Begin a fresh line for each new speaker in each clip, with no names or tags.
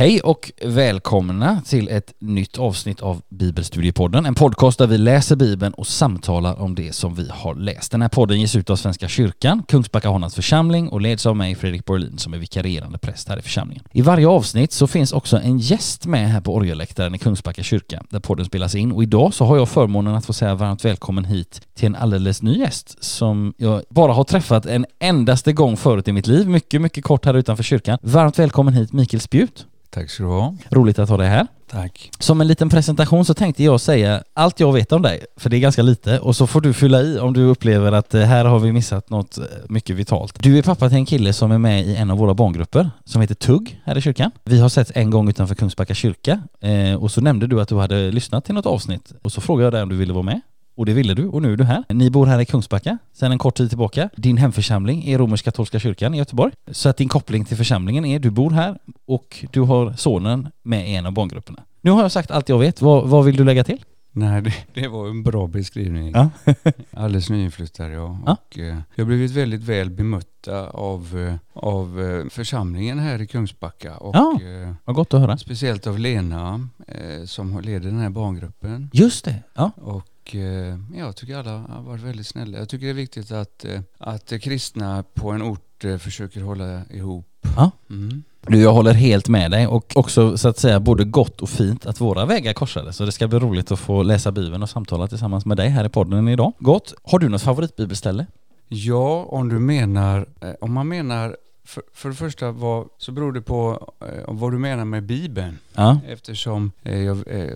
Hej och välkomna till ett nytt avsnitt av Bibelstudiepodden. En podcast där vi läser Bibeln och samtalar om det som vi har läst. Den här podden ges ut av Svenska kyrkan, Kungsbacka Honnas församling och leds av mig Fredrik Borlin som är vikarierande präst här i församlingen. I varje avsnitt så finns också en gäst med här på orgelläktaren i Kungsbacka kyrka där podden spelas in och idag så har jag förmånen att få säga varmt välkommen hit till en alldeles ny gäst som jag bara har träffat en endaste gång förut i mitt liv, mycket, mycket kort här utanför kyrkan. Varmt välkommen hit Mikael Spjut.
Tack ska du ha.
Roligt att ha dig här.
Tack.
Som en liten presentation så tänkte jag säga allt jag vet om dig, för det är ganska lite, och så får du fylla i om du upplever att eh, här har vi missat något eh, mycket vitalt. Du är pappa till en kille som är med i en av våra barngrupper som heter Tugg här i kyrkan. Vi har sett en gång utanför Kungsbacka kyrka eh, och så nämnde du att du hade lyssnat till något avsnitt och så frågade jag dig om du ville vara med. Och det ville du och nu är du här. Ni bor här i Kungsbacka sedan en kort tid tillbaka. Din hemförsamling är Romersk-katolska kyrkan i Göteborg. Så att din koppling till församlingen är du bor här och du har sonen med i en av barngrupperna. Nu har jag sagt allt jag vet. Vad, vad vill du lägga till?
Nej, det, det var en bra beskrivning.
Ja.
Alldeles nyinflyttad jag.
Ja.
Och, eh, jag har blivit väldigt väl bemötta av, eh, av eh, församlingen här i Kungsbacka. Och,
Ja.
eh,
Vad gott att höra.
speciellt av Lena eh, som leder den här barngruppen.
Just det. Ja.
Och eh, jag tycker alla har varit väldigt snälla. Jag tycker det är viktigt att, eh, att kristna på en ort eh, försöker hålla ihop.
Ja.
Mm.
Du, jag håller helt med dig och också så att säga både gott och fint att våra vägar korsades. Så det ska bli roligt att få läsa Bibeln och samtala tillsammans med dig här i podden idag. Gott. Har du något favoritbibelställe?
Ja, om du menar, eh, om man menar, för, för det första vad, så beror det på eh, vad du menar med Bibeln.
Ja.
Eftersom eh, eh,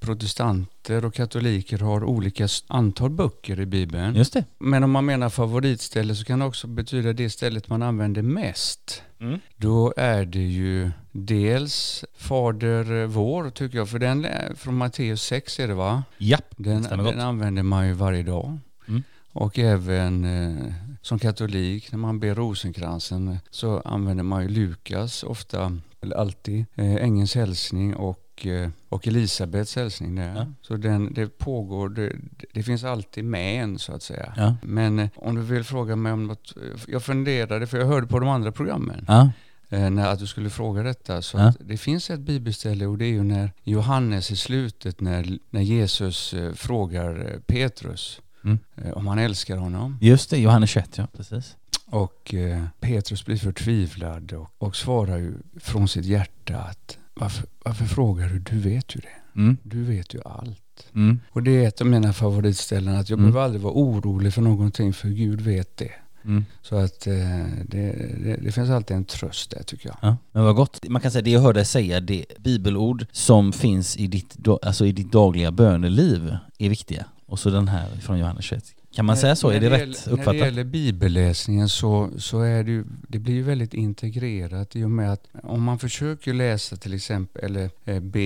protestanter och katoliker har olika antal böcker i Bibeln.
Just det.
Men om man menar favoritställe så kan det också betyda det stället man använder mest.
Mm.
Då är det ju dels Fader vår, tycker jag, för den är från Matteus 6 är det va?
Japp.
Den,
gott.
den använder man ju varje dag.
Mm.
Och även eh, som katolik, när man ber rosenkransen, eh, så använder man ju Lukas ofta, eller alltid, eh, ängelns hälsning och, eh, och Elisabets hälsning där.
Ja.
Så den, det pågår, det, det finns alltid med en så att säga.
Ja.
Men eh, om du vill fråga mig om något, eh, jag funderade, för jag hörde på de andra programmen,
Ja.
eh, när att du skulle fråga detta. Så
Ja.
att det finns ett bibelställe och det är ju när Johannes i slutet när, när Jesus eh, frågar eh, Petrus
Mm.
eh, om han älskar honom.
Just det, Johannes 21 ja, precis.
Och eh, Petrus blir förtvivlad och, och svarar ju från sitt hjärta att varför, varför frågar du? Du vet ju det.
Mm.
Du vet ju allt.
Mm.
Och det är ett av mina favoritställen att jag
Mm.
behöver aldrig vara orolig för någonting för Gud vet det.
Mm.
Så att eh, det, det, det finns alltid en tröst där tycker jag.
Ja, men vad gott. Man kan säga det jag hörde dig säga, det bibelord som finns i ditt, alltså i ditt dagliga böneliv är viktiga. Och så den här från Johannes 21. Kan man säga så? Är det, rätt
gäller, När det
uppfattat?
gäller bibelläsningen så, så är det ju, det blir ju väldigt integrerat i och med att om man försöker läsa till exempel eller eh, be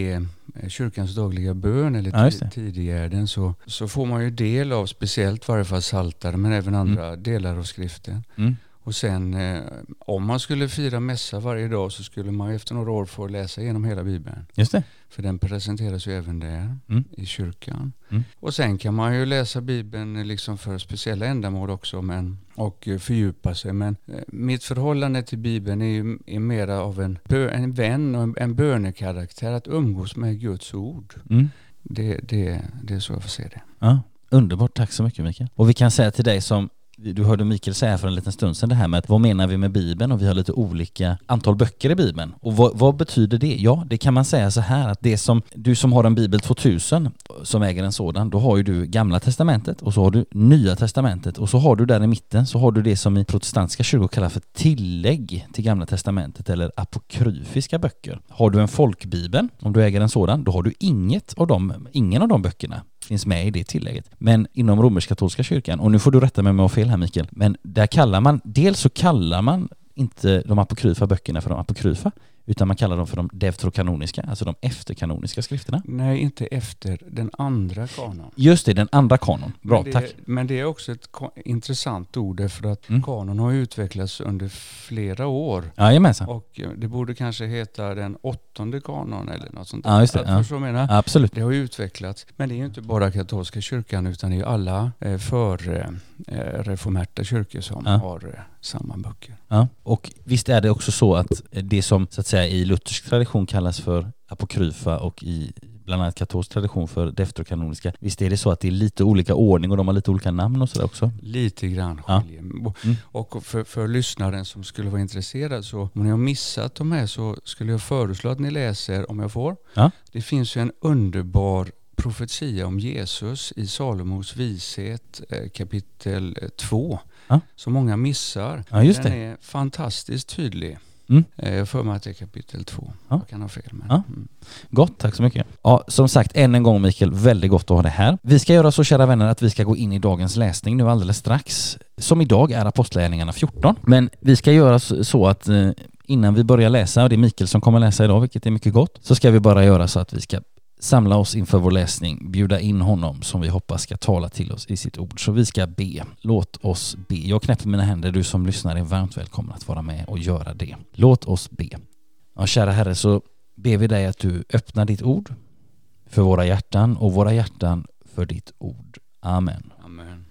eh, kyrkans dagliga bön eller
Ja, det.
tidigärden så, så får man ju del av speciellt varje fall saltare men även andra delar av skriften.
Mm.
Och sen eh, om man skulle fira mässa varje dag så skulle man efter några år få läsa igenom hela bibeln.
Just det.
För den presenteras ju även där
Mm.
i kyrkan.
Mm.
Och sen kan man ju läsa Bibeln liksom för speciella ändamål också men, och eh, fördjupa sig. Men eh, mitt förhållande till Bibeln är ju är mera av en, bö, en vän och en, en bönekaraktär. Att umgås med Guds ord.
Mm.
Det, det, det är så jag får se det.
Ja, underbart. Tack så mycket Mikael. Och vi kan säga till dig som du hörde Mikael säga för en liten stund sedan det här med att vad menar vi med Bibeln och vi har lite olika antal böcker i Bibeln. Och vad, vad betyder det? Ja, det kan man säga så här att det som, du som har en Bibel 2000 som äger en sådan, då har ju du Gamla Testamentet och så har du Nya Testamentet och så har du där i mitten så har du det som i protestantiska kyrkor kallar för tillägg till Gamla Testamentet eller apokryfiska böcker. Har du en folkbibel, om du äger en sådan, då har du inget av dem, ingen av de böckerna finns med i det tillägget. Men inom romersk-katolska kyrkan, och nu får du rätta mig om jag har fel här Mikael, men där kallar man, dels så kallar man inte de apokryfa böckerna för de apokryfa, utan man kallar dem för de deuterokanoniska, alltså de efterkanoniska skrifterna.
Nej, inte efter den andra kanon.
Just det, den andra kanon. Bra,
men det,
tack.
Men det är också ett intressant ord därför att
Mm.
kanon har utvecklats under flera år.
Jajamensan.
Och eh, det borde kanske heta den åttonde kanon eller något sånt
Ja, just det,
Alltså,
ja.
Menar?
Absolut.
Det har utvecklats. Men det är ju inte bara katolska kyrkan utan det är alla eh, för eh, kyrkor som
Ja.
har eh, samma böcker.
Ja. Och visst är det också så att det som så att säga säga i luthersk tradition kallas för apokryfa och i bland annat katolsk tradition för deuterokanoniska. Visst är det så att det är lite olika ordning och de har lite olika namn och sådär också?
Lite grann. Ja. Mm. Och för, för lyssnaren som skulle vara intresserad så om ni har missat de här så skulle jag föreslå att ni läser, om jag får. Ja. Det finns ju en underbar profetia om Jesus i Salomos vishet eh, kapitel 2 ja. som många missar.
Ja,
Den är fantastiskt tydlig. Mm. Eh, jag för mig att det är kapitel två. Ja. Jag kan ha fel. Men, ja.
mm. Gott, tack så mycket. Ja, som sagt, än en gång Mikael, väldigt gott att ha det här. Vi ska göra så kära vänner att vi ska gå in i dagens läsning nu alldeles strax. Som idag är Apostlagärningarna 14. Men vi ska göra så att eh, innan vi börjar läsa, och det är Mikael som kommer läsa idag, vilket är mycket gott, så ska vi bara göra så att vi ska samla oss inför vår läsning, bjuda in honom som vi hoppas ska tala till oss i sitt ord. Så vi ska be. Låt oss be. Jag knäpper mina händer, du som lyssnar är varmt välkommen att vara med och göra det. Låt oss be. Ja, kära Herre, så ber vi dig att du öppnar ditt ord för våra hjärtan och våra hjärtan för ditt ord. Amen.
Amen.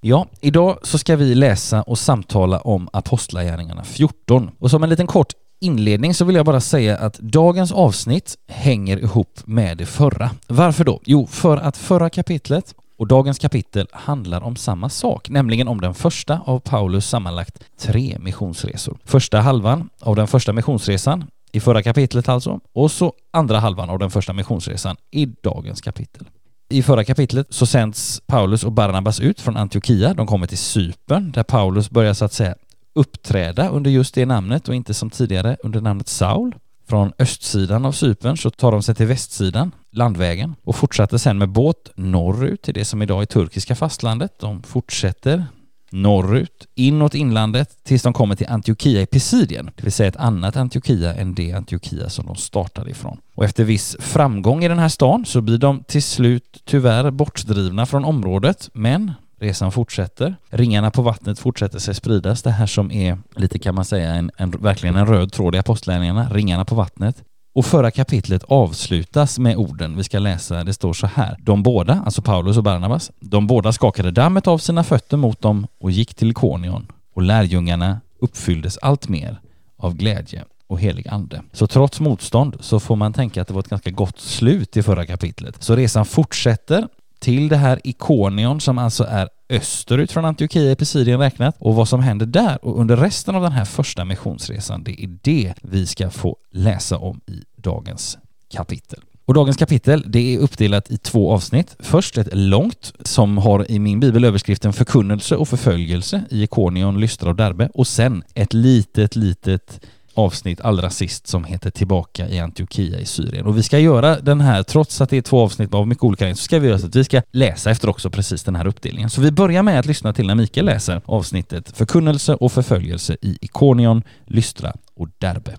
Ja, idag så ska vi läsa och samtala om Apostlagärningarna 14. Och som en liten kort inledning så vill jag bara säga att dagens avsnitt hänger ihop med det förra. Varför då? Jo, för att förra kapitlet och dagens kapitel handlar om samma sak, nämligen om den första av Paulus sammanlagt tre missionsresor. Första halvan av den första missionsresan i förra kapitlet alltså, och så andra halvan av den första missionsresan i dagens kapitel. I förra kapitlet så sänds Paulus och Barnabas ut från Antiochia. De kommer till Cypern där Paulus börjar så att säga uppträda under just det namnet och inte som tidigare under namnet Saul. Från östsidan av Cypern så tar de sig till västsidan, landvägen, och fortsätter sedan med båt norrut till det som idag är turkiska fastlandet. De fortsätter norrut, inåt inlandet, tills de kommer till Antiochia i Pisidien, det vill säga ett annat Antiochia än det Antiochia som de startade ifrån. Och efter viss framgång i den här stan så blir de till slut tyvärr bortdrivna från området, men Resan fortsätter. Ringarna på vattnet fortsätter sig spridas. Det här som är lite kan man säga en, en verkligen en röd tråd i apostlärningarna. Ringarna på vattnet. Och förra kapitlet avslutas med orden vi ska läsa. Det står så här. De båda, alltså Paulus och Barnabas, de båda skakade dammet av sina fötter mot dem och gick till Konion. Och lärjungarna uppfylldes allt mer av glädje och helig ande. Så trots motstånd så får man tänka att det var ett ganska gott slut i förra kapitlet. Så resan fortsätter till det här Ikonion som alltså är österut från Antiochia i Pisidien räknat och vad som händer där och under resten av den här första missionsresan det är det vi ska få läsa om i dagens kapitel. Och dagens kapitel det är uppdelat i två avsnitt. Först ett långt som har i min bibel överskriften förkunnelse och förföljelse i Ikonion, Lystra och Derbe och sen ett litet, litet avsnitt allra sist som heter Tillbaka i Antiochia i Syrien. Och vi ska göra den här, trots att det är två avsnitt av mycket olika så ska vi göra så att vi ska läsa efter också precis den här uppdelningen. Så vi börjar med att lyssna till när Mikael läser avsnittet Förkunnelse och förföljelse i Ikonion, Lystra och Derbe.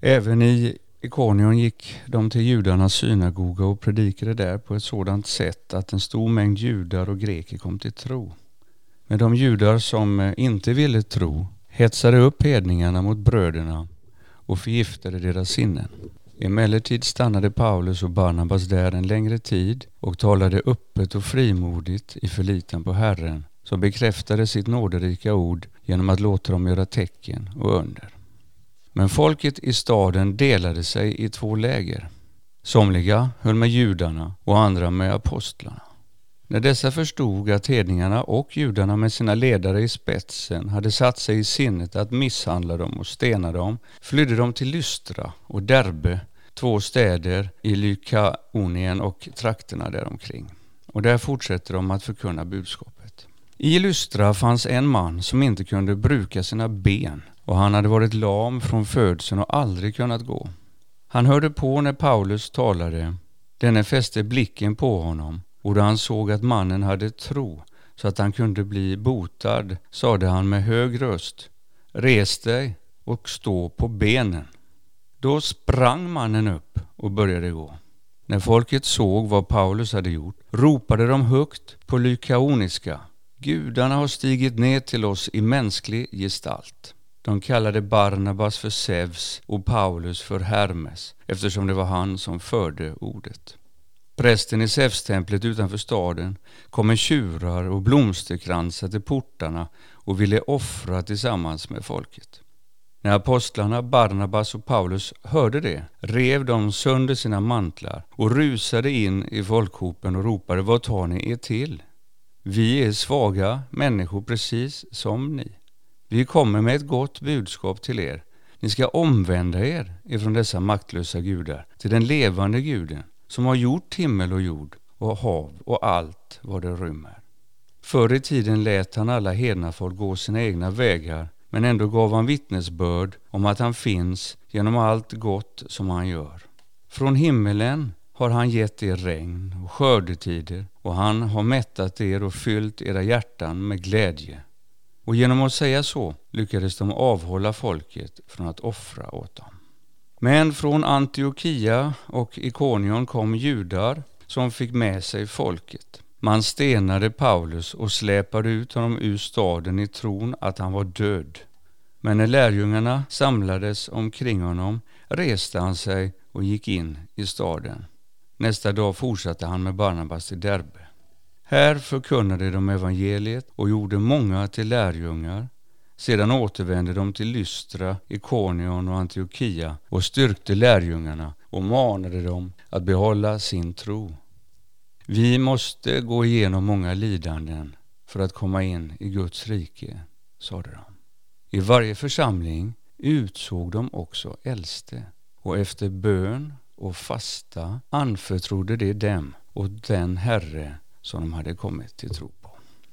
Även i Ikonion gick de till judarnas synagoga och predikade där på ett sådant sätt att en stor mängd judar och greker kom till tro. Men de judar som inte ville tro hetsade upp hedningarna mot bröderna och förgiftade deras sinnen. Emellertid stannade Paulus och Barnabas där en längre tid och talade öppet och frimodigt i förlitan på Herren som bekräftade sitt nåderika ord genom att låta dem göra tecken och under. Men folket i staden delade sig i två läger. Somliga höll med judarna och andra med apostlarna. När dessa förstod att hedningarna och judarna med sina ledare i spetsen hade satt sig i sinnet att misshandla dem och stena dem, flydde de till Lystra och Derbe, två städer i Lykaonien och trakterna däromkring. Och där fortsätter de att förkunna budskapet. I Lystra fanns en man som inte kunde bruka sina ben och han hade varit lam från födseln och aldrig kunnat gå. Han hörde på när Paulus talade. Denne fäste blicken på honom och då han såg att mannen hade tro så att han kunde bli botad sade han med hög röst Res dig och stå på benen. Då sprang mannen upp och började gå. När folket såg vad Paulus hade gjort ropade de högt på lykaoniska Gudarna har stigit ner till oss i mänsklig gestalt. De kallade Barnabas för Zeus och Paulus för Hermes eftersom det var han som förde ordet. Prästen i Zeus-templet utanför staden kom med tjurar och blomsterkransar till portarna och ville offra tillsammans med folket. När apostlarna Barnabas och Paulus hörde det rev de sönder sina mantlar och rusade in i folkhopen och ropade Vad tar ni er till? Vi är svaga människor precis som ni. Vi kommer med ett gott budskap till er. Ni ska omvända er ifrån dessa maktlösa gudar till den levande guden som har gjort himmel och jord och hav och allt vad det rymmer. Förr i tiden lät han alla hednafolk gå sina egna vägar men ändå gav han vittnesbörd om att han finns genom allt gott som han gör. Från himmelen har han gett er regn och skördetider och han har mättat er och fyllt era hjärtan med glädje. Och genom att säga så lyckades de avhålla folket från att offra åt dem. Men från Antiochia och Ikonion kom judar som fick med sig folket. Man stenade Paulus och släpade ut honom ur staden i tron att han var död. Men när lärjungarna samlades omkring honom reste han sig och gick in i staden. Nästa dag fortsatte han med Barnabas till Derbe. Här förkunnade de evangeliet och gjorde många till lärjungar. Sedan återvände de till Lystra, Ikonion och Antiochia och styrkte lärjungarna och manade dem att behålla sin tro. Vi måste gå igenom många lidanden för att komma in i Guds rike, sade de. I varje församling utsåg de också äldste och efter bön och fasta anförtrodde de dem och den Herre som de hade kommit till tro på.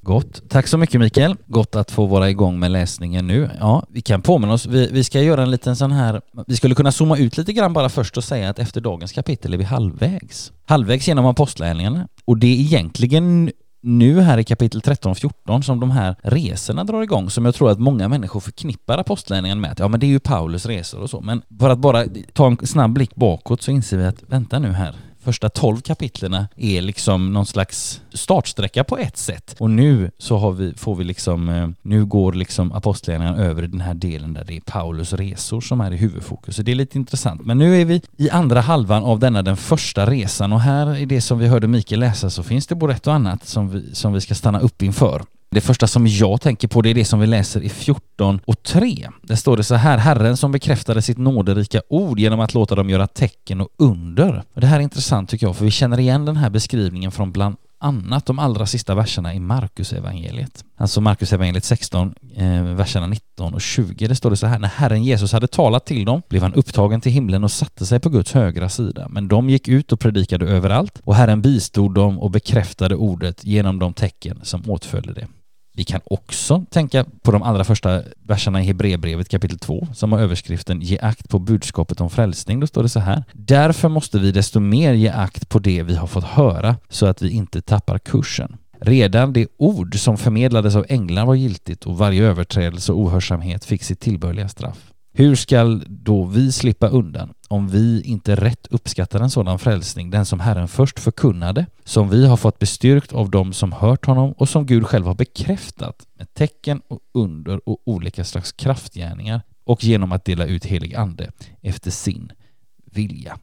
Gott. Tack så mycket Mikael. Gott att få vara igång med läsningen nu. Ja, vi kan påminna oss. Vi, vi ska göra en liten sån här... Vi skulle kunna zooma ut lite grann bara först och säga att efter dagens kapitel är vi halvvägs. Halvvägs genom apostlärningarna. Och det är egentligen nu här i kapitel 13 och 14 som de här resorna drar igång som jag tror att många människor förknippar apostlärningen med att ja men det är ju Paulus resor och så men för att bara ta en snabb blick bakåt så inser vi att vänta nu här första tolv kapitlerna är liksom någon slags startsträcka på ett sätt. Och nu så har vi, får vi liksom, eh, nu går liksom apostlagärningarna över i den här delen där det är Paulus resor som är i huvudfokus. Så det är lite intressant. Men nu är vi i andra halvan av denna den första resan och här i det som vi hörde Mikael läsa så finns det både ett och annat som vi, som vi ska stanna upp inför. Det första som jag tänker på det är det som vi läser i 14 och 3. Där står det så här, Herren som bekräftade sitt nåderika ord genom att låta dem göra tecken och under. Och det här är intressant tycker jag, för vi känner igen den här beskrivningen från bland annat de allra sista verserna i Markus evangeliet. Alltså Markus evangeliet 16, eh, verserna 19 och 20. Det står det så här, när Herren Jesus hade talat till dem blev han upptagen till himlen och satte sig på Guds högra sida. Men de gick ut och predikade överallt och Herren bistod dem och bekräftade ordet genom de tecken som åtföljde det. Vi kan också tänka på de allra första verserna i Hebreerbrevet kapitel 2 som har överskriften Ge akt på budskapet om frälsning. Då står det så här. Därför måste vi desto mer ge akt på det vi har fått höra så att vi inte tappar kursen. Redan det ord som förmedlades av änglar var giltigt och varje överträdelse och ohörsamhet fick sitt tillbörliga straff. Hur skall då vi slippa undan om vi inte rätt uppskattar en sådan frälsning, den som Herren först förkunnade, som vi har fått bestyrkt av dem som hört honom och som Gud själv har bekräftat med tecken och under och olika slags kraftgärningar och genom att dela ut helig ande efter sin vilja.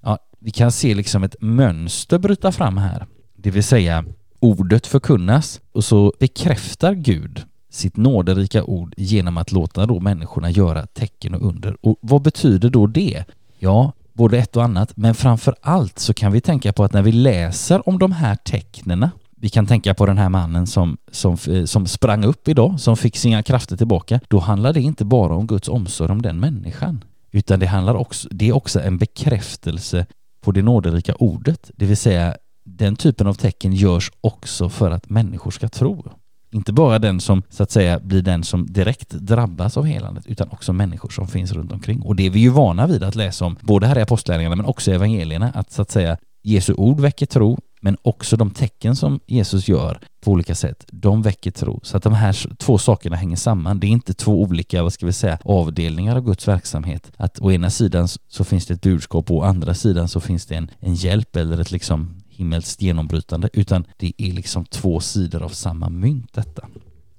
Ja, vi kan se liksom ett mönster bryta fram här, det vill säga ordet förkunnas och så bekräftar Gud sitt nåderika ord genom att låta då människorna göra tecken och under. Och vad betyder då det? Ja, både ett och annat, men framför allt så kan vi tänka på att när vi läser om de här tecknena vi kan tänka på den här mannen som, som, eh, som sprang upp idag, som fick sina krafter tillbaka. Då handlar det inte bara om Guds omsorg om den människan, utan det handlar också, det är också en bekräftelse på det nåderika ordet, det vill säga den typen av tecken görs också för att människor ska tro. Inte bara den som så att säga blir den som direkt drabbas av helandet utan också människor som finns runt omkring. Och det är vi ju vana vid att läsa om, både här i apostlärningarna men också i evangelierna, att så att säga Jesu ord väcker tro men också de tecken som Jesus gör på olika sätt, de väcker tro. Så att de här två sakerna hänger samman. Det är inte två olika, vad ska vi säga, avdelningar av Guds verksamhet. Att å ena sidan så finns det ett budskap och å andra sidan så finns det en, en hjälp eller ett liksom himmelskt genombrytande, utan det är liksom två sidor av samma mynt detta.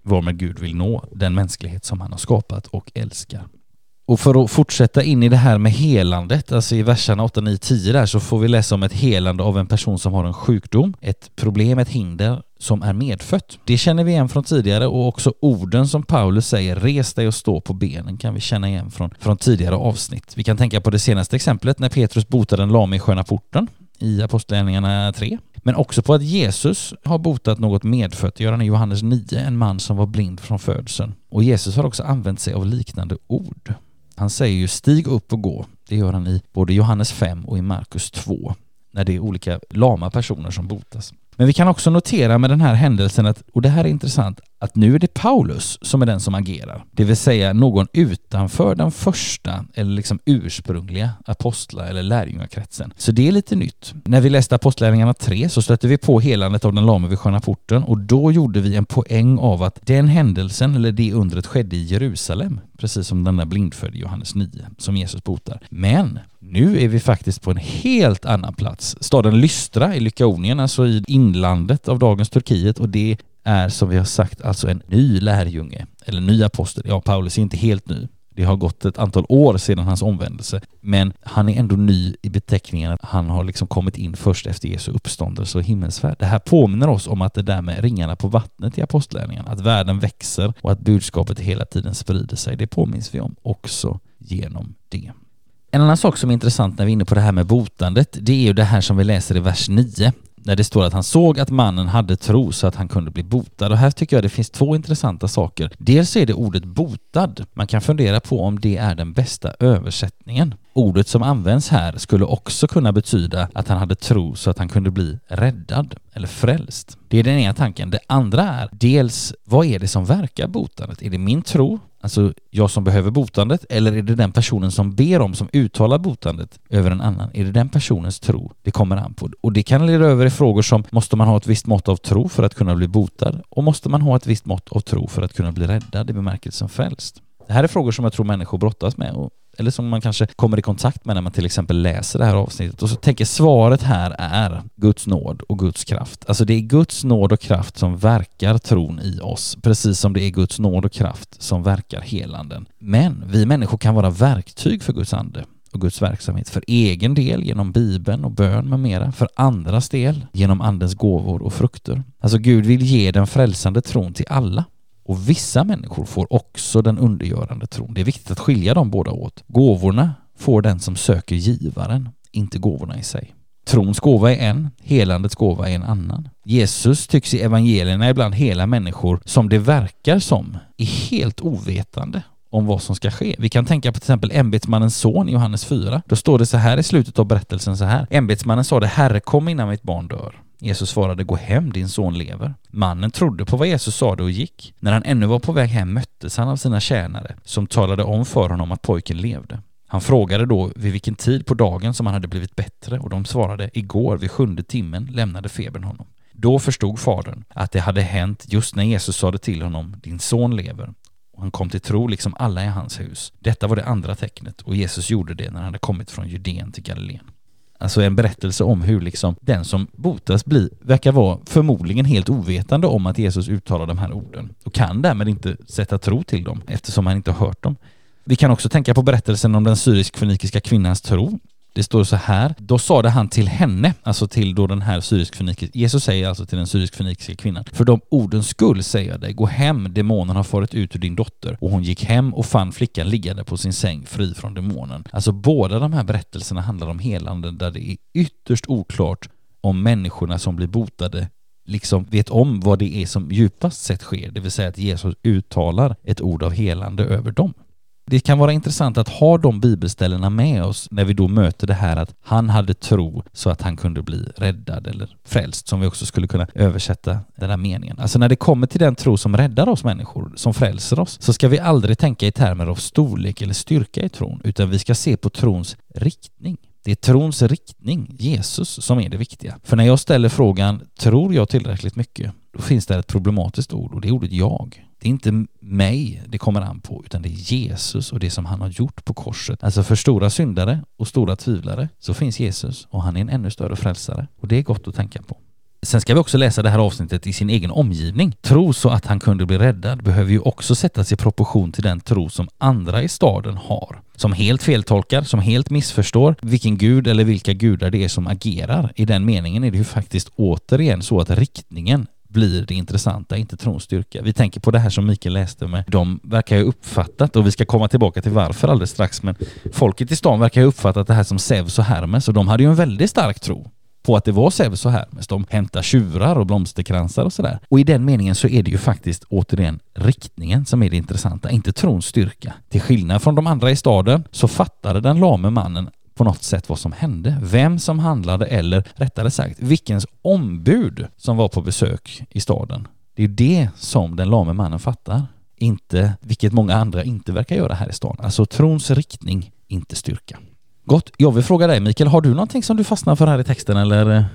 Varmed Gud vill nå den mänsklighet som han har skapat och älskar. Och för att fortsätta in i det här med helandet, alltså i verserna 8, 9, 10 där så får vi läsa om ett helande av en person som har en sjukdom, ett problem, ett hinder som är medfött. Det känner vi igen från tidigare och också orden som Paulus säger, res dig och stå på benen, kan vi känna igen från, från tidigare avsnitt. Vi kan tänka på det senaste exemplet när Petrus botade en lame i sköna porten i Apostlagärningarna 3. Men också på att Jesus har botat något medfött, det gör han i Johannes 9, en man som var blind från födseln. Och Jesus har också använt sig av liknande ord. Han säger ju stig upp och gå. Det gör han i både Johannes 5 och i Markus 2 när det är olika lama personer som botas. Men vi kan också notera med den här händelsen att, och det här är intressant, att nu är det Paulus som är den som agerar. Det vill säga någon utanför den första eller liksom ursprungliga apostla eller lärjungakretsen. Så det är lite nytt. När vi läste Apostlärningarna 3 så stötte vi på helandet av den lame vid Sköna porten och då gjorde vi en poäng av att den händelsen eller det undret skedde i Jerusalem, precis som den där blindfödde Johannes 9 som Jesus botar. Men nu är vi faktiskt på en helt annan plats. Staden Lystra i Lykaonien, alltså i inlandet av dagens Turkiet och det är som vi har sagt alltså en ny lärjunge, eller ny apostel. Ja, Paulus är inte helt ny. Det har gått ett antal år sedan hans omvändelse, men han är ändå ny i beteckningen att han har liksom kommit in först efter Jesu uppståndelse och himmelsfärd. Det här påminner oss om att det där med ringarna på vattnet i apostlärningen, att världen växer och att budskapet hela tiden sprider sig, det påminns vi om också genom det. En annan sak som är intressant när vi är inne på det här med botandet, det är ju det här som vi läser i vers 9 när det står att han såg att mannen hade tro så att han kunde bli botad. Och här tycker jag det finns två intressanta saker. Dels är det ordet botad. Man kan fundera på om det är den bästa översättningen. Ordet som används här skulle också kunna betyda att han hade tro så att han kunde bli räddad eller frälst. Det är den ena tanken. Det andra är dels vad är det som verkar botandet? Är det min tro alltså jag som behöver botandet, eller är det den personen som ber om, som uttalar botandet över en annan? Är det den personens tro det kommer an på? Och det kan leda över i frågor som, måste man ha ett visst mått av tro för att kunna bli botad? Och måste man ha ett visst mått av tro för att kunna bli räddad i bemärkelsen frälst? Det här är frågor som jag tror människor brottas med och eller som man kanske kommer i kontakt med när man till exempel läser det här avsnittet och så tänker svaret här är Guds nåd och Guds kraft. Alltså det är Guds nåd och kraft som verkar tron i oss, precis som det är Guds nåd och kraft som verkar helanden. Men vi människor kan vara verktyg för Guds ande och Guds verksamhet för egen del genom Bibeln och bön med mera, för andras del genom Andens gåvor och frukter. Alltså Gud vill ge den frälsande tron till alla och vissa människor får också den undergörande tron. Det är viktigt att skilja dem båda åt. Gåvorna får den som söker givaren, inte gåvorna i sig. Trons gåva är en, helandets gåva är en annan. Jesus tycks i evangelierna ibland hela människor som det verkar som är helt ovetande om vad som ska ske. Vi kan tänka på till exempel ämbetsmannens son i Johannes 4. Då står det så här i slutet av berättelsen så här. Ämbetsmannen sa det, Herre kom innan mitt barn dör. Jesus svarade gå hem, din son lever. Mannen trodde på vad Jesus sade och gick. När han ännu var på väg hem möttes han av sina tjänare som talade om för honom att pojken levde. Han frågade då vid vilken tid på dagen som han hade blivit bättre och de svarade igår vid sjunde timmen lämnade febern honom. Då förstod fadern att det hade hänt just när Jesus sade till honom din son lever och han kom till tro liksom alla i hans hus. Detta var det andra tecknet och Jesus gjorde det när han hade kommit från Judeen till Galileen. Alltså en berättelse om hur liksom den som botas blir, verkar vara förmodligen helt ovetande om att Jesus uttalar de här orden och kan därmed inte sätta tro till dem eftersom han inte har hört dem. Vi kan också tänka på berättelsen om den syrisk-fenikiska kvinnans tro det står så här, då sade han till henne, alltså till då den här syrisk-fönikiska Jesus säger alltså till den syrisk-fönikiska kvinnan, för de ordens skull säger jag dig, gå hem, demonen har farit ut ur din dotter. Och hon gick hem och fann flickan liggande på sin säng fri från demonen. Alltså båda de här berättelserna handlar om helanden där det är ytterst oklart om människorna som blir botade liksom vet om vad det är som djupast sett sker, det vill säga att Jesus uttalar ett ord av helande över dem det kan vara intressant att ha de bibelställena med oss när vi då möter det här att han hade tro så att han kunde bli räddad eller frälst, som vi också skulle kunna översätta den här meningen. Alltså när det kommer till den tro som räddar oss människor, som frälser oss, så ska vi aldrig tänka i termer av storlek eller styrka i tron, utan vi ska se på trons riktning. Det är trons riktning, Jesus, som är det viktiga. För när jag ställer frågan, tror jag tillräckligt mycket? Då finns det ett problematiskt ord och det är ordet jag. Det är inte mig det kommer an på, utan det är Jesus och det som han har gjort på korset. Alltså för stora syndare och stora tvivlare så finns Jesus och han är en ännu större frälsare. Och det är gott att tänka på. Sen ska vi också läsa det här avsnittet i sin egen omgivning. Tro så att han kunde bli räddad behöver ju också sättas i proportion till den tro som andra i staden har. Som helt feltolkar, som helt missförstår vilken gud eller vilka gudar det är som agerar. I den meningen är det ju faktiskt återigen så att riktningen blir det intressanta, inte trons styrka. Vi tänker på det här som Mikael läste med, de verkar ju uppfattat, och vi ska komma tillbaka till varför alldeles strax, men folket i stan verkar ju uppfattat det här som Zeus och Hermes och de hade ju en väldigt stark tro på att det var Zeus och Hermes. De hämtar tjurar och blomsterkransar och sådär. Och i den meningen så är det ju faktiskt återigen riktningen som är det intressanta, inte trons styrka. Till skillnad från de andra i staden så fattade den lame mannen på något sätt vad som hände, vem som handlade eller rättare sagt vilkens ombud som var på besök i staden. Det är det som den lame mannen fattar, inte vilket många andra inte verkar göra här i stan. Alltså trons riktning, inte styrka. Gott. Jag vill fråga dig Mikael, har du någonting som du fastnar för här i texten eller?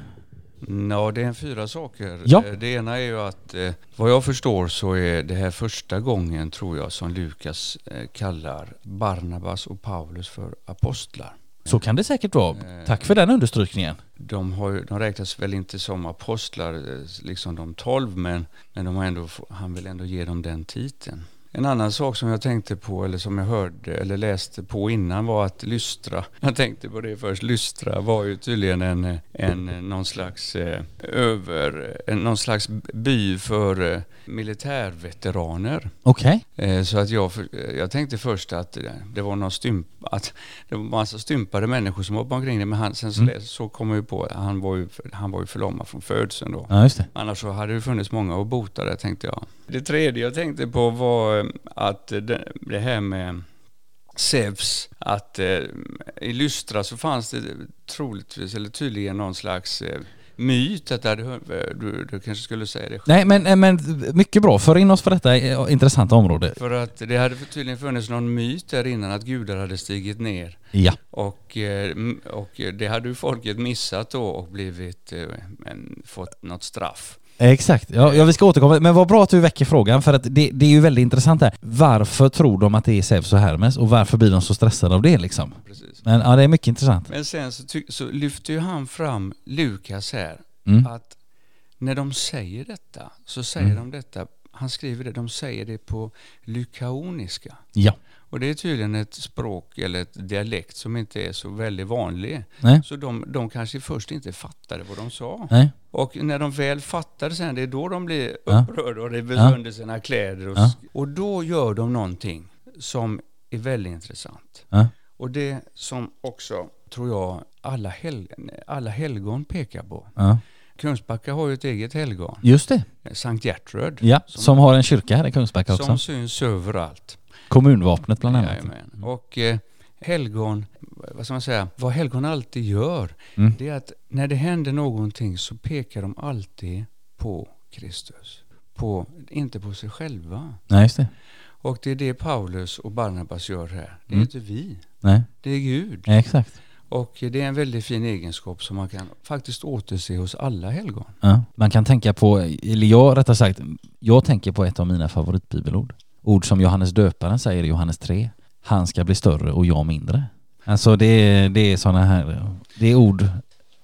Ja, det är fyra saker.
Ja.
Eh, Det ena är ju att eh, vad jag förstår så är det här första gången tror jag som Lukas eh, kallar Barnabas och Paulus för apostlar.
Så kan det säkert vara. Tack för den understrykningen.
De, har, de räknas väl inte som apostlar, eh, liksom de tolv, men, men de har ändå, han vill ändå ge dem den titeln. En annan sak som jag tänkte på, eller som jag hörde eller läste på innan var att Lystra, jag tänkte på det först, Lystra var ju tydligen en, en någon slags eh, över, en, någon slags by för eh, militärveteraner.
Okej.
Eh, Så att jag, eh, jag tänkte först att det- var någon stymp, att det var massa stympade människor som hoppade omkring det, men han, sen så,
Mm.
så kom jag ju på att han var ju, han var ju förlamad från födseln då.
Ja, just det.
Annars så hade det funnits många att bota det tänkte jag. Det tredje jag tänkte på var eh, att det, det här med Zeus, att eh, i Lystra så fanns det troligtvis, eller tydligen någon slags eh, myt att hör- du, du kanske skulle säga det
Nej men, eh, men mycket bra, för in oss för detta eh, intressanta område.
För att det hade tydligen funnits någon myt där innan att gudar hade stigit ner.
Ja.
Och, eh, och det hade ju folket missat då och blivit, eh, fått något straff.
Exakt, ja, ja vi ska återkomma. Men vad bra att du väcker frågan för att det, det är ju väldigt intressant här. Varför tror de att det är Zeus och Hermes och varför blir de så stressade av det liksom?
Precis.
Men ja, det är mycket intressant.
Men sen så, så lyfter ju han fram Lukas här,
Mm.
att när de säger detta så säger
Mm.
de detta, han skriver det, de säger det på lykaoniska.
Ja.
Och det är tydligen ett språk eller ett dialekt som inte är så väldigt vanlig.
Nej.
Så de, de kanske först inte fattade vad de sa.
Nej.
Och när de väl fattar sen, det är då de blir upprörda och river
Ja.
sönder sina kläder. Och,
Ja.
och då gör de någonting som är väldigt intressant.
Ja.
Och det som också, tror jag, alla, hel, alla helgon pekar på.
Ja.
Kungsbacka har ju ett eget helgon,
Just det.
Sankt Gertrud,
Ja, som, har en kyrka här i Kungsbacka också.
som syns överallt.
Kommunvapnet bland annat.
Jajamän. Och eh, helgon, vad ska man säga, vad helgon alltid gör,
Mm.
det är att när det händer någonting så pekar de alltid på Kristus. På, inte på sig själva.
Nej, det.
Och det är det Paulus och Barnabas gör här. Det är
Mm.
inte vi,
Nej,
det är Gud.
ja, exakt.
Och det är en väldigt fin egenskap som man kan faktiskt återse hos alla helgon.
Ja. Man kan tänka på, eller jag rättare sagt, jag tänker på ett av mina favoritbibelord. Ord som Johannes döparen säger i Johannes 3. Han ska bli större och jag mindre. Alltså det är, det är sådana här, det är ord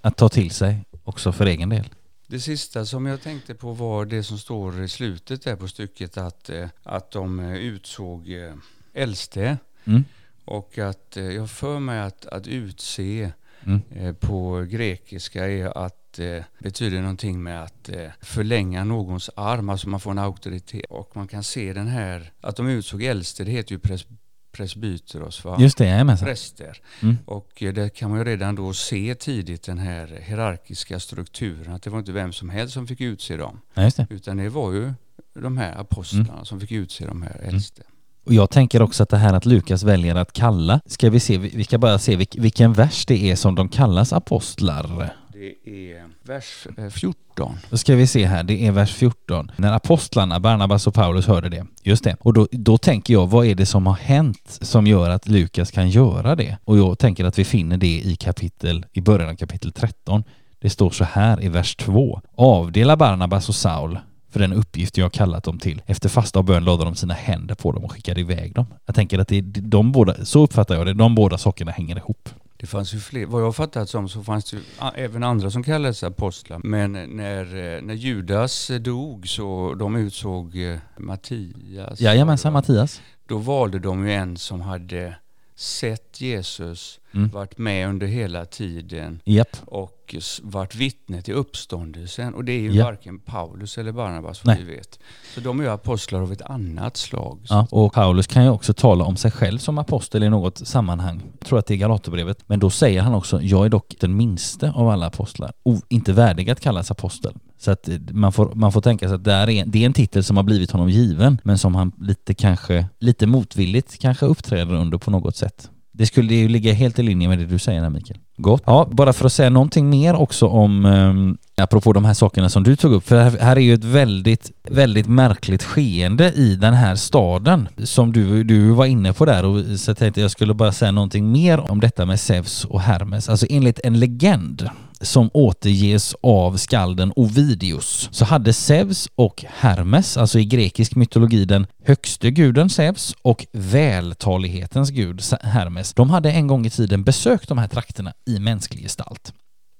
att ta till sig också för egen del.
Det sista som jag tänkte på var det som står i slutet där på stycket att, eh, att de eh, utsåg eh, äldste
Mm.
och att jag för mig att, att utse
Mm.
på grekiska är att betyder någonting med att förlänga någons arm, alltså man får en auktoritet och man kan se den här, att de utsåg äldste, det heter ju pres, presbyteros va?
Just det, jajamensan.
Präster.
Mm.
Och eh, det kan man ju redan då se tidigt den här hierarkiska strukturen, att det var inte vem som helst som fick utse dem.
Ja, det.
Utan det var ju de här apostlarna som fick utse de här äldste.
Och jag tänker också att det här att Lukas väljer att kalla, ska vi se, vi ska bara se vilk, vilken vers det är som de kallas apostlar.
Det är vers eh, 14.
Då ska vi se här, det är vers 14. När apostlarna, Barnabas och Paulus hörde det. Just det. Och då, då tänker jag, vad är det som har hänt som gör att Lukas kan göra det? Och jag tänker att vi finner det i kapitel, i början av kapitel 13. Det står så här i vers 2. Avdela Barnabas och Saul för den uppgift jag har kallat dem till. Efter fasta och bön lade de sina händer på dem och skickade iväg dem. Jag tänker att det är de båda, så uppfattar jag det, de båda sakerna hänger ihop.
Det fanns ju fler, vad jag har fattat som så fanns det ju även andra som kallades apostlar. Men när, eh, när Judas eh, dog så de utsåg eh, Mattias.
Jajamensan, Mattias.
Då valde de ju en som hade sett Jesus,
Mm.
varit med under hela tiden
Japp.
och varit vittne till uppståndelsen. Och det är ju
Ja.
varken Paulus eller Barnabas vad vi vet. Så de är ju apostlar av ett annat slag.
Ja, och Paulus kan ju också tala om sig själv som apostel i något sammanhang. Jag tror att det är Galaterbrevet. Men då säger han också, jag är dock den minste av alla apostlar. Och inte värdig att kallas apostel. Så att man får, man får tänka sig att det är, en, det är en titel som har blivit honom given, men som han lite kanske, lite motvilligt kanske uppträder under på något sätt. Det skulle ju ligga helt i linje med det du säger här Mikael. Gott. Ja, bara för att säga någonting mer också om, um, apropå de här sakerna som du tog upp, för här, här är ju ett väldigt, väldigt märkligt skeende i den här staden som du, du var inne på där och så tänkte jag skulle bara säga någonting mer om detta med Zeus och Hermes. Alltså enligt en legend som återges av skalden Ovidius så hade Zeus och Hermes, alltså i grekisk mytologi den högste guden Zeus och vältalighetens gud Hermes, de hade en gång i tiden besökt de här trakterna i mänsklig gestalt.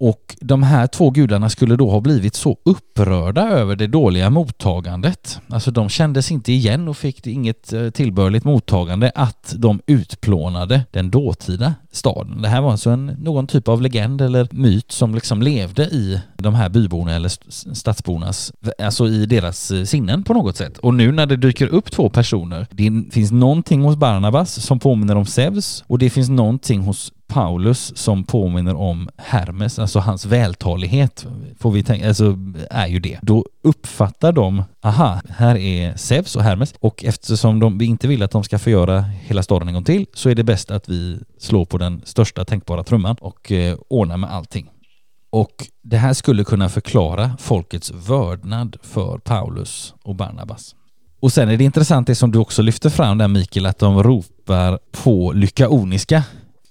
Och de här två gudarna skulle då ha blivit så upprörda över det dåliga mottagandet, alltså de kändes inte igen och fick inget eh, tillbörligt mottagande, att de utplånade den dåtida staden. Det här var alltså en, någon typ av legend eller myt som liksom levde i de här byborna eller stadsbornas, alltså i deras eh, sinnen på något sätt. Och nu när det dyker upp två personer, det finns någonting hos Barnabas som påminner om Zeus och det finns någonting hos Paulus som påminner om Hermes, alltså hans vältalighet, får vi tänka, alltså är ju det. Då uppfattar de, aha, här är Zeus och Hermes och eftersom de, vi inte vill att de ska förgöra hela staden en gång till så är det bäst att vi slår på den största tänkbara trumman och eh, ordnar med allting. Och det här skulle kunna förklara folkets vördnad för Paulus och Barnabas. Och sen är det intressant det som du också lyfter fram där Mikael, att de ropar på lyckaoniska.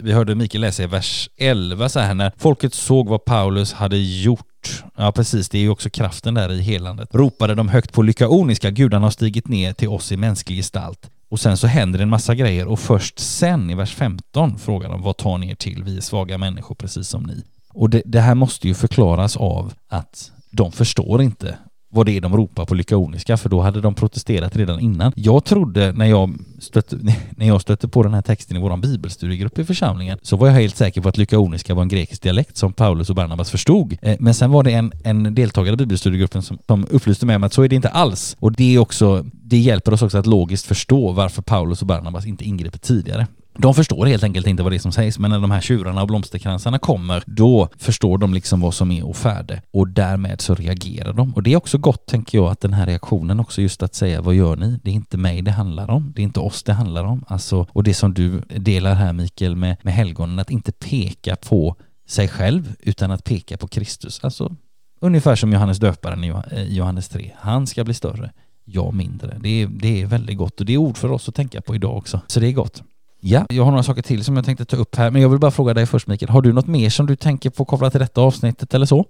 Vi hörde Mikael läsa i vers 11 så här när folket såg vad Paulus hade gjort. Ja precis, det är ju också kraften där i helandet. Ropade de högt på lykaoniska, gudarna har stigit ner till oss i mänsklig gestalt. Och sen så händer det en massa grejer och först sen i vers 15 frågar de vad tar ni er till? Vi är svaga människor precis som ni. Och det, det här måste ju förklaras av att de förstår inte vad det är de ropar på lykaoniska för då hade de protesterat redan innan. Jag trodde när jag stötte, när jag stötte på den här texten i vår bibelstudiegrupp i församlingen så var jag helt säker på att lykaoniska var en grekisk dialekt som Paulus och Barnabas förstod. Eh, men sen var det en, en deltagare i bibelstudiegruppen som, som upplyste mig om att så är det inte alls. Och det är också, det hjälper oss också att logiskt förstå varför Paulus och Barnabas inte ingriper tidigare. De förstår helt enkelt inte vad det är som sägs, men när de här tjurarna och blomsterkransarna kommer, då förstår de liksom vad som är ofärde färde och därmed så reagerar de. Och det är också gott, tänker jag, att den här reaktionen också just att säga vad gör ni? Det är inte mig det handlar om, det är inte oss det handlar om. Alltså, och det som du delar här Mikael med, med helgonen, att inte peka på sig själv utan att peka på Kristus. Alltså ungefär som Johannes döparen i i eh, Johannes 3. Han ska bli större, jag mindre. Det är, det är väldigt gott och det är ord för oss att tänka på idag också. Så det är gott. Ja, jag har några saker till som jag tänkte ta upp här, men jag vill bara fråga dig först Mikael, har du något mer som du tänker på kopplat till detta avsnittet eller så?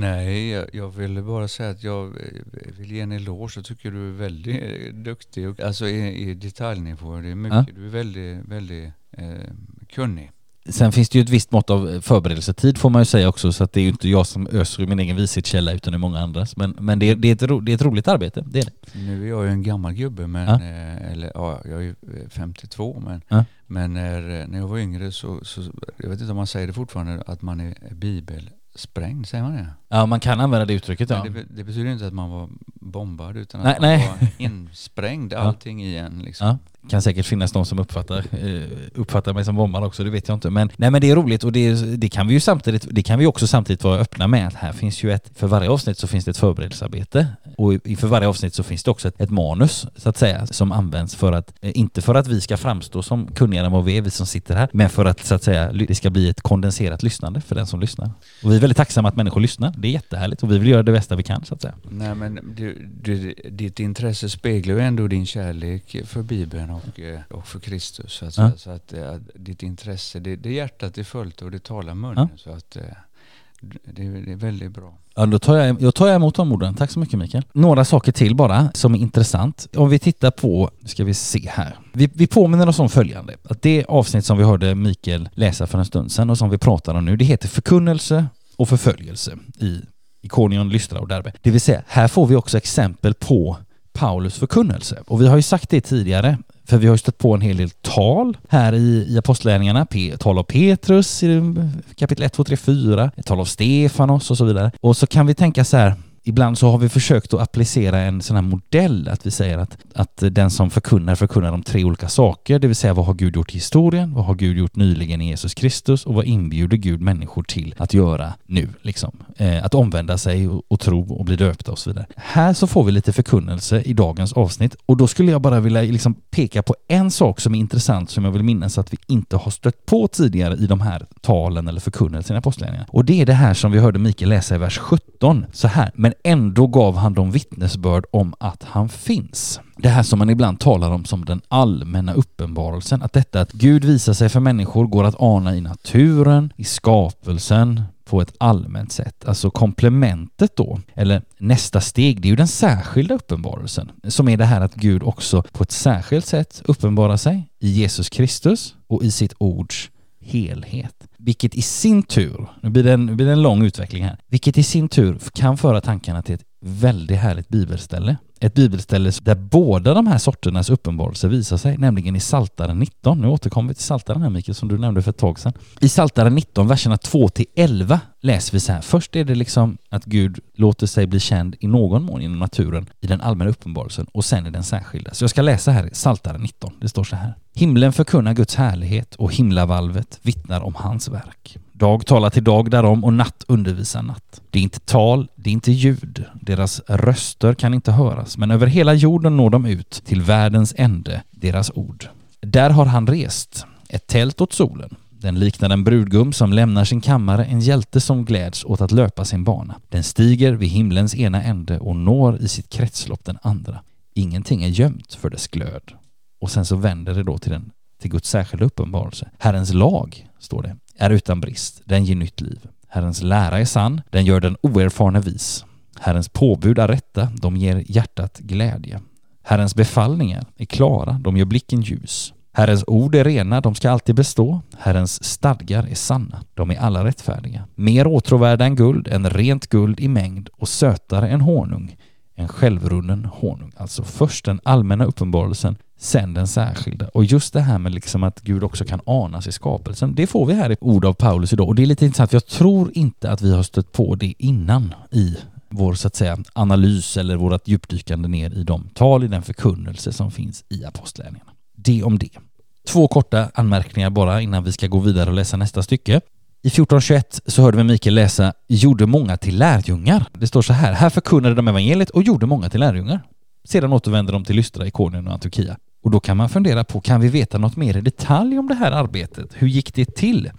Nej, jag, jag ville bara säga att jag eh, vill ge en eloge. Jag tycker du är väldigt eh, duktig, alltså i, i detaljnivå. Det är mycket, Du är väldigt, väldigt eh, kunnig.
Sen finns det ju ett visst mått av förberedelsetid får man ju säga också, så att det är ju inte jag som öser ur min egen vishetskälla utan det är många andras. Men, men det, är, det, är ett, ro- det är ett roligt arbete, det är det.
Nu är jag ju en gammal gubbe, men,
Ja.
eh, eller ja, jag är ju eh, 52, men,
Ja.
men när, eh, när jag var yngre så, så, jag vet inte om man säger det fortfarande, att man är bibelsprängd, säger man det?
Ja, man kan använda det uttrycket ja.
Det, det betyder inte att man var bombad, utan
Nej,
att man
nej.
var insprängd, allting i en liksom.
Kan säkert finnas de som uppfattar, eh, uppfattar mig som bombad också, det vet jag inte. Men, nej, men det är roligt och det, det kan vi ju samtidigt, det kan vi också samtidigt vara öppna med att här finns ju ett, för varje avsnitt så finns det ett förberedelsearbete och inför varje avsnitt så finns det också ett, ett manus så att säga som används för att, eh, inte för att vi ska framstå som kunnigare än vad vi är, vi som sitter här, men för att så att säga det ska bli ett kondenserat lyssnande för den som lyssnar. Och vi är väldigt tacksamma att människor lyssnar, det är jättehärligt och vi vill göra det bästa vi kan så att säga.
Nej men du, du, ditt intresse speglar ju ändå din kärlek för Bibeln och, eh, och för Kristus. Så att,
Ja.
så att eh, ditt intresse, det, det hjärtat är fullt och det talar munnen. Så att eh, det, det är väldigt bra.
Ja, då tar jag, jag tar emot de orden. Tack så mycket Mikael. Några saker till bara som är intressant. Om vi tittar på, nu ska vi se här. Vi, vi påminner oss om följande. Att det avsnitt som vi hörde Mikael läsa för en stund sedan och som vi pratar om nu, det heter förkunnelse och förföljelse i Ikonion, Lystra och Derbe. Det vill säga, här får vi också exempel på Paulus förkunnelse. Och vi har ju sagt det tidigare, för vi har ju stött på en hel del tal här i, i Apostlagärningarna. P- tal av Petrus i kapitel 1, 2, 3, 4. Ett tal av Stefanos och så vidare. Och så kan vi tänka så här, Ibland så har vi försökt att applicera en sån här modell, att vi säger att, att den som förkunnar förkunnar om tre olika saker, det vill säga vad har Gud gjort i historien, vad har Gud gjort nyligen i Jesus Kristus och vad inbjuder Gud människor till att göra nu, liksom. Eh, att omvända sig och, och tro och bli döpta och så vidare. Här så får vi lite förkunnelse i dagens avsnitt och då skulle jag bara vilja liksom peka på en sak som är intressant som jag vill minnas att vi inte har stött på tidigare i de här talen eller förkunnelserna i Apostlagärningarna. Och det är det här som vi hörde Mikael läsa i vers 17, så här, men ändå gav han dem vittnesbörd om att han finns. Det här som man ibland talar om som den allmänna uppenbarelsen, att detta att Gud visar sig för människor går att ana i naturen, i skapelsen, på ett allmänt sätt. Alltså komplementet då, eller nästa steg, det är ju den särskilda uppenbarelsen, som är det här att Gud också på ett särskilt sätt uppenbarar sig i Jesus Kristus och i sitt ords helhet. Vilket i sin tur, nu blir, det en, nu blir det en lång utveckling här, vilket i sin tur kan föra tankarna till ett väldigt härligt bibelställe. Ett bibelställe där båda de här sorternas uppenbarelser visar sig, nämligen i Saltaren 19. Nu återkommer vi till Saltaren här Mikael, som du nämnde för ett tag sedan. I Saltaren 19, verserna 2 till 11 läser vi så här. Först är det liksom att Gud låter sig bli känd i någon mån inom naturen i den allmänna uppenbarelsen och sen i den särskilda. Så jag ska läsa här i Saltaren 19. Det står så här. Himlen förkunnar Guds härlighet och himlavalvet vittnar om hans verk. Dag talar till dag därom och natt undervisar natt. Det är inte tal, det är inte ljud. Deras röster kan inte höras, men över hela jorden når de ut till världens ände, deras ord. Där har han rest, ett tält åt solen. Den liknar en brudgum som lämnar sin kammare, en hjälte som gläds åt att löpa sin bana. Den stiger vid himlens ena ände och når i sitt kretslopp den andra. Ingenting är gömt för dess glöd. Och sen så vänder det då till, den, till Guds särskilda uppenbarelse. Herrens lag, står det, är utan brist, den ger nytt liv. Herrens lära är sann, den gör den oerfarne vis. Herrens påbud är rätta, de ger hjärtat glädje. Herrens befallningar är klara, de gör blicken ljus. Herrens ord är rena, de ska alltid bestå. Herrens stadgar är sanna, de är alla rättfärdiga. Mer åtråvärda än guld, än rent guld i mängd och sötare än honung, en självrunnen honung. Alltså först den allmänna uppenbarelsen, sen den särskilda. Och just det här med liksom att Gud också kan anas i skapelsen, det får vi här i ord av Paulus idag. Och det är lite intressant, för jag tror inte att vi har stött på det innan i vår så att säga analys eller vårt djupdykande ner i de tal i den förkunnelse som finns i apostlärningarna. Det om det. Två korta anmärkningar bara innan vi ska gå vidare och läsa nästa stycke. I 1421 så hörde vi Mikael läsa ”gjorde många till lärjungar”. Det står så här, här förkunnade de evangeliet och gjorde många till lärjungar. Sedan återvände de till Lystra, Ikonien och Antiochia. Och då kan man fundera på, kan vi veta något mer i detalj om det här arbetet? Hur gick det till?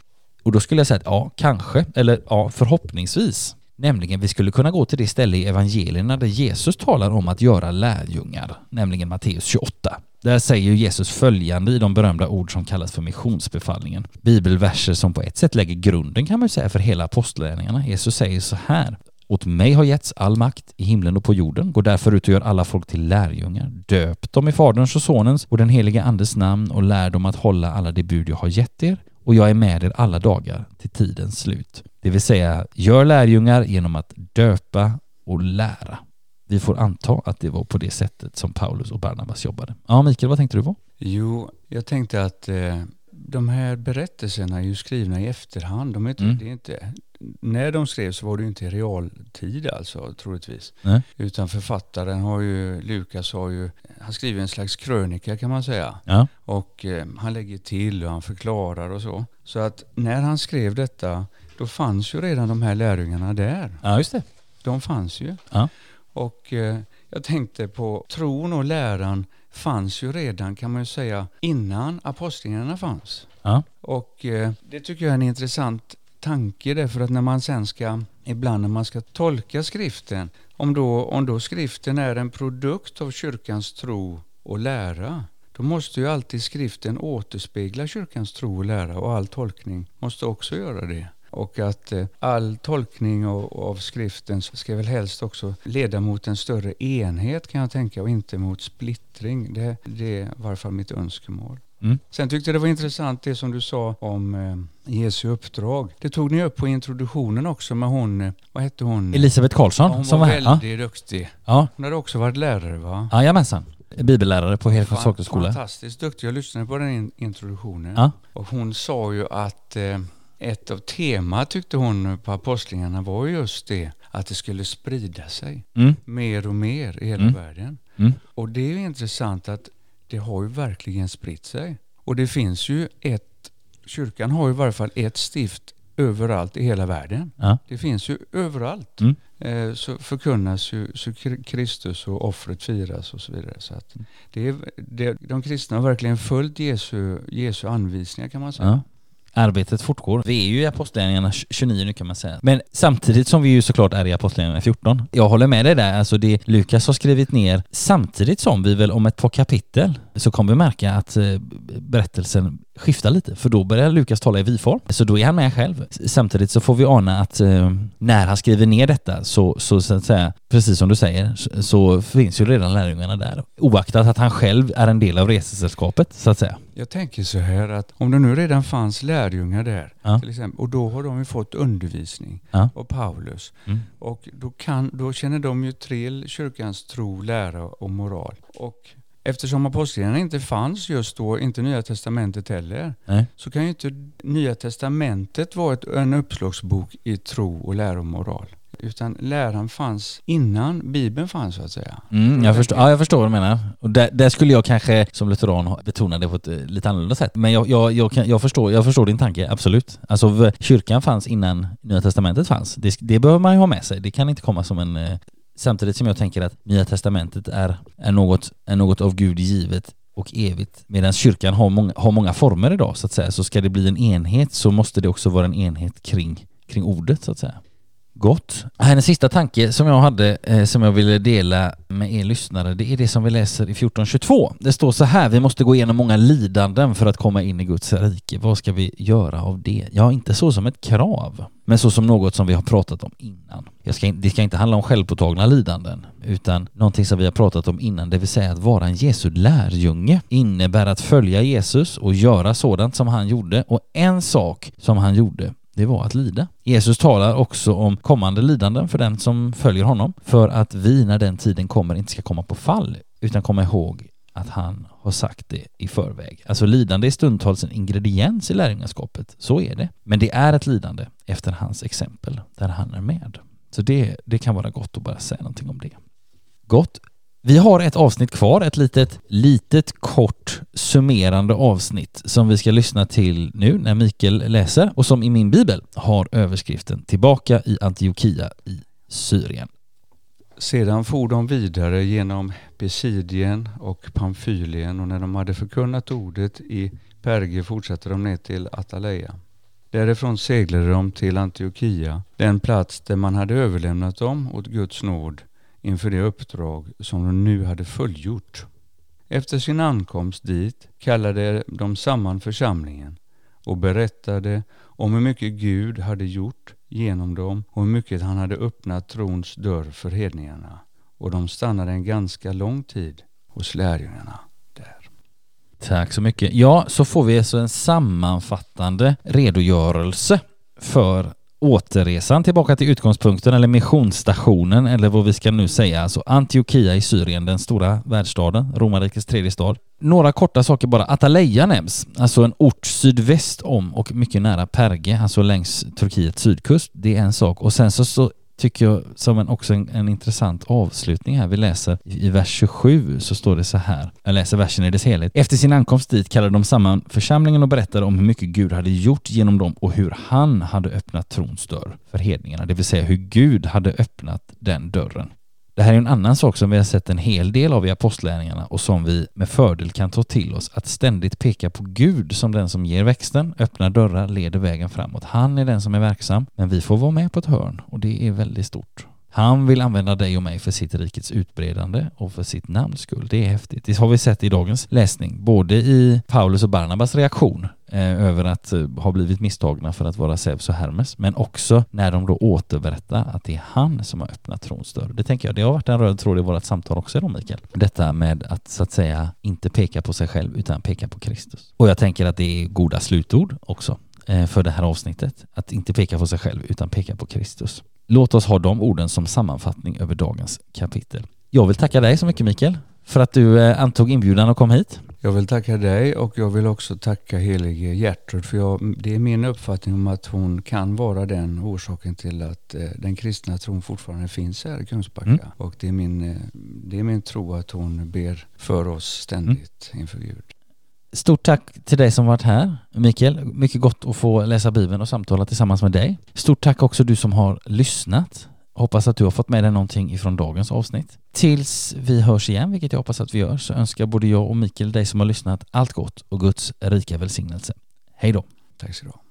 Och då skulle jag säga att ja, kanske, eller ja, förhoppningsvis. Nämligen, vi skulle kunna gå till det ställe i evangelierna där Jesus talar om att göra lärjungar, nämligen Matteus 28. Där säger Jesus följande i de berömda ord som kallas för missionsbefallningen. Bibelverser som på ett sätt lägger grunden kan man säga för hela apostlärningarna. Jesus säger så här. Åt mig har getts all makt i himlen och på jorden. Gå därför ut och gör alla folk till lärjungar. Döp dem i Faderns och Sonens och den helige Andes namn och lär dem att hålla alla de bud jag har gett er. Och jag är med er alla dagar till tidens slut. Det vill säga, gör lärjungar genom att döpa och lära. Vi får anta att det var på det sättet som Paulus och Barnabas jobbade. Ja, Mikael, vad tänkte du på?
Jo, jag tänkte att eh, de här berättelserna är ju skrivna i efterhand. De är inte,
Mm.
det är inte, när de skrevs var det ju inte i realtid alltså, troligtvis.
Nej.
Utan författaren har ju, Lukas har ju, han skriver en slags krönika kan man säga.
Ja,
Och eh, han lägger till och han förklarar och så. Så att när han skrev detta, då fanns ju redan de här lärjungarna där.
ja just det.
De fanns ju.
Ja.
Och eh, jag tänkte på tron och läran fanns ju redan kan man ju säga innan apostlingarna fanns.
Ja,
Och eh, det tycker jag är en intressant tanke därför att när man sen ska, ibland när man ska tolka skriften, om då, om då skriften är en produkt av kyrkans tro och lära, då måste ju alltid skriften återspegla kyrkans tro och lära och all tolkning måste också göra det. Och att eh, all tolkning av, av skriften ska väl helst också leda mot en större enhet kan jag tänka och inte mot splittring. Det, det är i varje fall mitt önskemål.
Mm.
Sen tyckte jag det var intressant det som du sa om eh, Jesu uppdrag. Det tog ni upp på introduktionen också med hon, eh, vad hette hon?
Elisabeth Karlsson
Ja, hon
som
var
var här. Ja.
väldigt duktig.
Ja,
Hon hade också varit lärare va?
jajamensan. bibellärare på Hedenfors folkhögskola.
Fantastiskt duktig. Jag lyssnade på den in introduktionen.
Ja.
Och hon sa ju att eh, ett av temat tyckte hon på apostlingarna var just det att det skulle sprida sig
Mm.
mer och mer i hela
Mm.
världen.
Mm.
Och det är ju intressant att det har ju verkligen spritt sig. Och det finns ju ett, kyrkan har ju i varje fall ett stift överallt i hela världen.
Ja.
Det finns ju överallt.
Mm.
Eh, så förkunnas ju så Kr- Kristus och offret firas och så vidare. Så att det är, det, de kristna har verkligen följt Jesu, Jesu anvisningar kan man säga.
Ja. Arbetet fortgår. Vi är ju i Apostlagärningarna 29 nu kan man säga. Men samtidigt som vi ju såklart är i Apostlagärningarna 14. Jag håller med dig där, alltså det Lukas har skrivit ner samtidigt som vi väl om ett par kapitel så kommer vi märka att eh, berättelsen skiftar lite för då börjar Lukas tala i vi-form. Så då är han med själv. Samtidigt så får vi ana att eh, när han skriver ner detta så, så, så att säga, precis som du säger, så, så finns ju redan lärjungarna där. Oaktat att han själv är en del av resesällskapet så att säga.
Jag tänker så här att om det nu redan fanns lärjungar där
Ja.
till exempel, och då har de ju fått undervisning
Ja.
av Paulus.
Mm.
Och då, kan, då känner de ju till kyrkans tro, lära och moral. Och eftersom apostlagärningarna inte fanns just då, inte Nya Testamentet heller,
Nej.
så kan ju inte Nya Testamentet vara ett, en uppslagsbok i tro och lära och moral. Utan läran fanns innan Bibeln fanns så att säga.
Mm, jag, förstår, ja, jag förstår vad du menar. Och där, där skulle jag kanske som lutheran betona det på ett eh, lite annorlunda sätt. Men jag, jag, jag, kan, jag, förstår, jag förstår din tanke, absolut. Alltså kyrkan fanns innan Nya Testamentet fanns. Det, det behöver man ju ha med sig. Det kan inte komma som en... Samtidigt som jag tänker att Nya Testamentet är, är, något, är något av Gud givet och evigt. Medan kyrkan har många, har många former idag så att säga. Så ska det bli en enhet så måste det också vara en enhet kring, kring ordet så att säga. Gott. En sista tanke som jag hade eh, som jag ville dela med er lyssnare. Det är det som vi läser i 1422. Det står så här, vi måste gå igenom många lidanden för att komma in i Guds rike. Vad ska vi göra av det? Ja, inte så som ett krav, men så som något som vi har pratat om innan. Jag ska, det ska inte handla om självpåtagna lidanden, utan någonting som vi har pratat om innan, det vill säga att vara en Jesu lärjunge innebär att följa Jesus och göra sådant som han gjorde. Och en sak som han gjorde det var att lida. Jesus talar också om kommande lidanden för den som följer honom, för att vi när den tiden kommer inte ska komma på fall, utan komma ihåg att han har sagt det i förväg. Alltså lidande är stundtals en ingrediens i lärjungaskapet, så är det. Men det är ett lidande efter hans exempel, där han är med. Så det, det kan vara gott att bara säga någonting om det. Gott. Vi har ett avsnitt kvar, ett litet, litet kort summerande avsnitt som vi ska lyssna till nu när Mikael läser och som i min bibel har överskriften Tillbaka i Antiochia i Syrien.
Sedan for de vidare genom Besidien och Pamfylien och när de hade förkunnat ordet i Perge fortsatte de ner till Ataleia. Därifrån seglade de till Antiochia, den plats där man hade överlämnat dem åt Guds nåd inför det uppdrag som de nu hade fullgjort. Efter sin ankomst dit kallade de samman församlingen och berättade om hur mycket Gud hade gjort genom dem och hur mycket han hade öppnat trons dörr för hedningarna. Och de stannade en ganska lång tid hos lärjungarna där.
Tack så mycket. Ja, så får vi alltså en sammanfattande redogörelse för återresan tillbaka till utgångspunkten eller missionsstationen eller vad vi ska nu säga, alltså Antiochia i Syrien, den stora världsstaden, romarrikets tredje stad. Några korta saker bara. Ataleia nämns, alltså en ort sydväst om och mycket nära Perge, alltså längs Turkiets sydkust. Det är en sak. Och sen så, så tycker jag som en, också en, en intressant avslutning här. Vi läser i, i vers 27 så står det så här. Jag läser versen i dess helhet. Efter sin ankomst dit kallade de samman församlingen och berättade om hur mycket Gud hade gjort genom dem och hur han hade öppnat trons dörr för hedningarna. Det vill säga hur Gud hade öppnat den dörren. Det här är en annan sak som vi har sett en hel del av i apostlärningarna och som vi med fördel kan ta till oss. Att ständigt peka på Gud som den som ger växten, öppnar dörrar, leder vägen framåt. Han är den som är verksam, men vi får vara med på ett hörn och det är väldigt stort. Han vill använda dig och mig för sitt rikets utbredande och för sitt namns skull. Det är häftigt. Det har vi sett i dagens läsning, både i Paulus och Barnabas reaktion eh, över att eh, ha blivit misstagna för att vara Zeus och Hermes, men också när de då återberättar att det är han som har öppnat trons dörr. Det tänker jag, det har varit en röd tråd i vårt samtal också idag Mikael. Detta med att så att säga inte peka på sig själv utan peka på Kristus. Och jag tänker att det är goda slutord också eh, för det här avsnittet. Att inte peka på sig själv utan peka på Kristus. Låt oss ha de orden som sammanfattning över dagens kapitel. Jag vill tacka dig så mycket Mikael för att du eh, antog inbjudan och kom hit.
Jag vill tacka dig och jag vill också tacka helige Gertrud för jag, det är min uppfattning om att hon kan vara den orsaken till att eh, den kristna tron fortfarande finns här i Kungsbacka.
Mm.
Och det är, min, eh, det är min tro att hon ber för oss ständigt
Mm.
inför Gud.
Stort tack till dig som varit här, Mikael. Mycket gott att få läsa Bibeln och samtala tillsammans med dig. Stort tack också du som har lyssnat. Hoppas att du har fått med dig någonting ifrån dagens avsnitt. Tills vi hörs igen, vilket jag hoppas att vi gör, så önskar både jag och Mikael dig som har lyssnat allt gott och Guds rika välsignelse. Hej då!
Tack så du ha.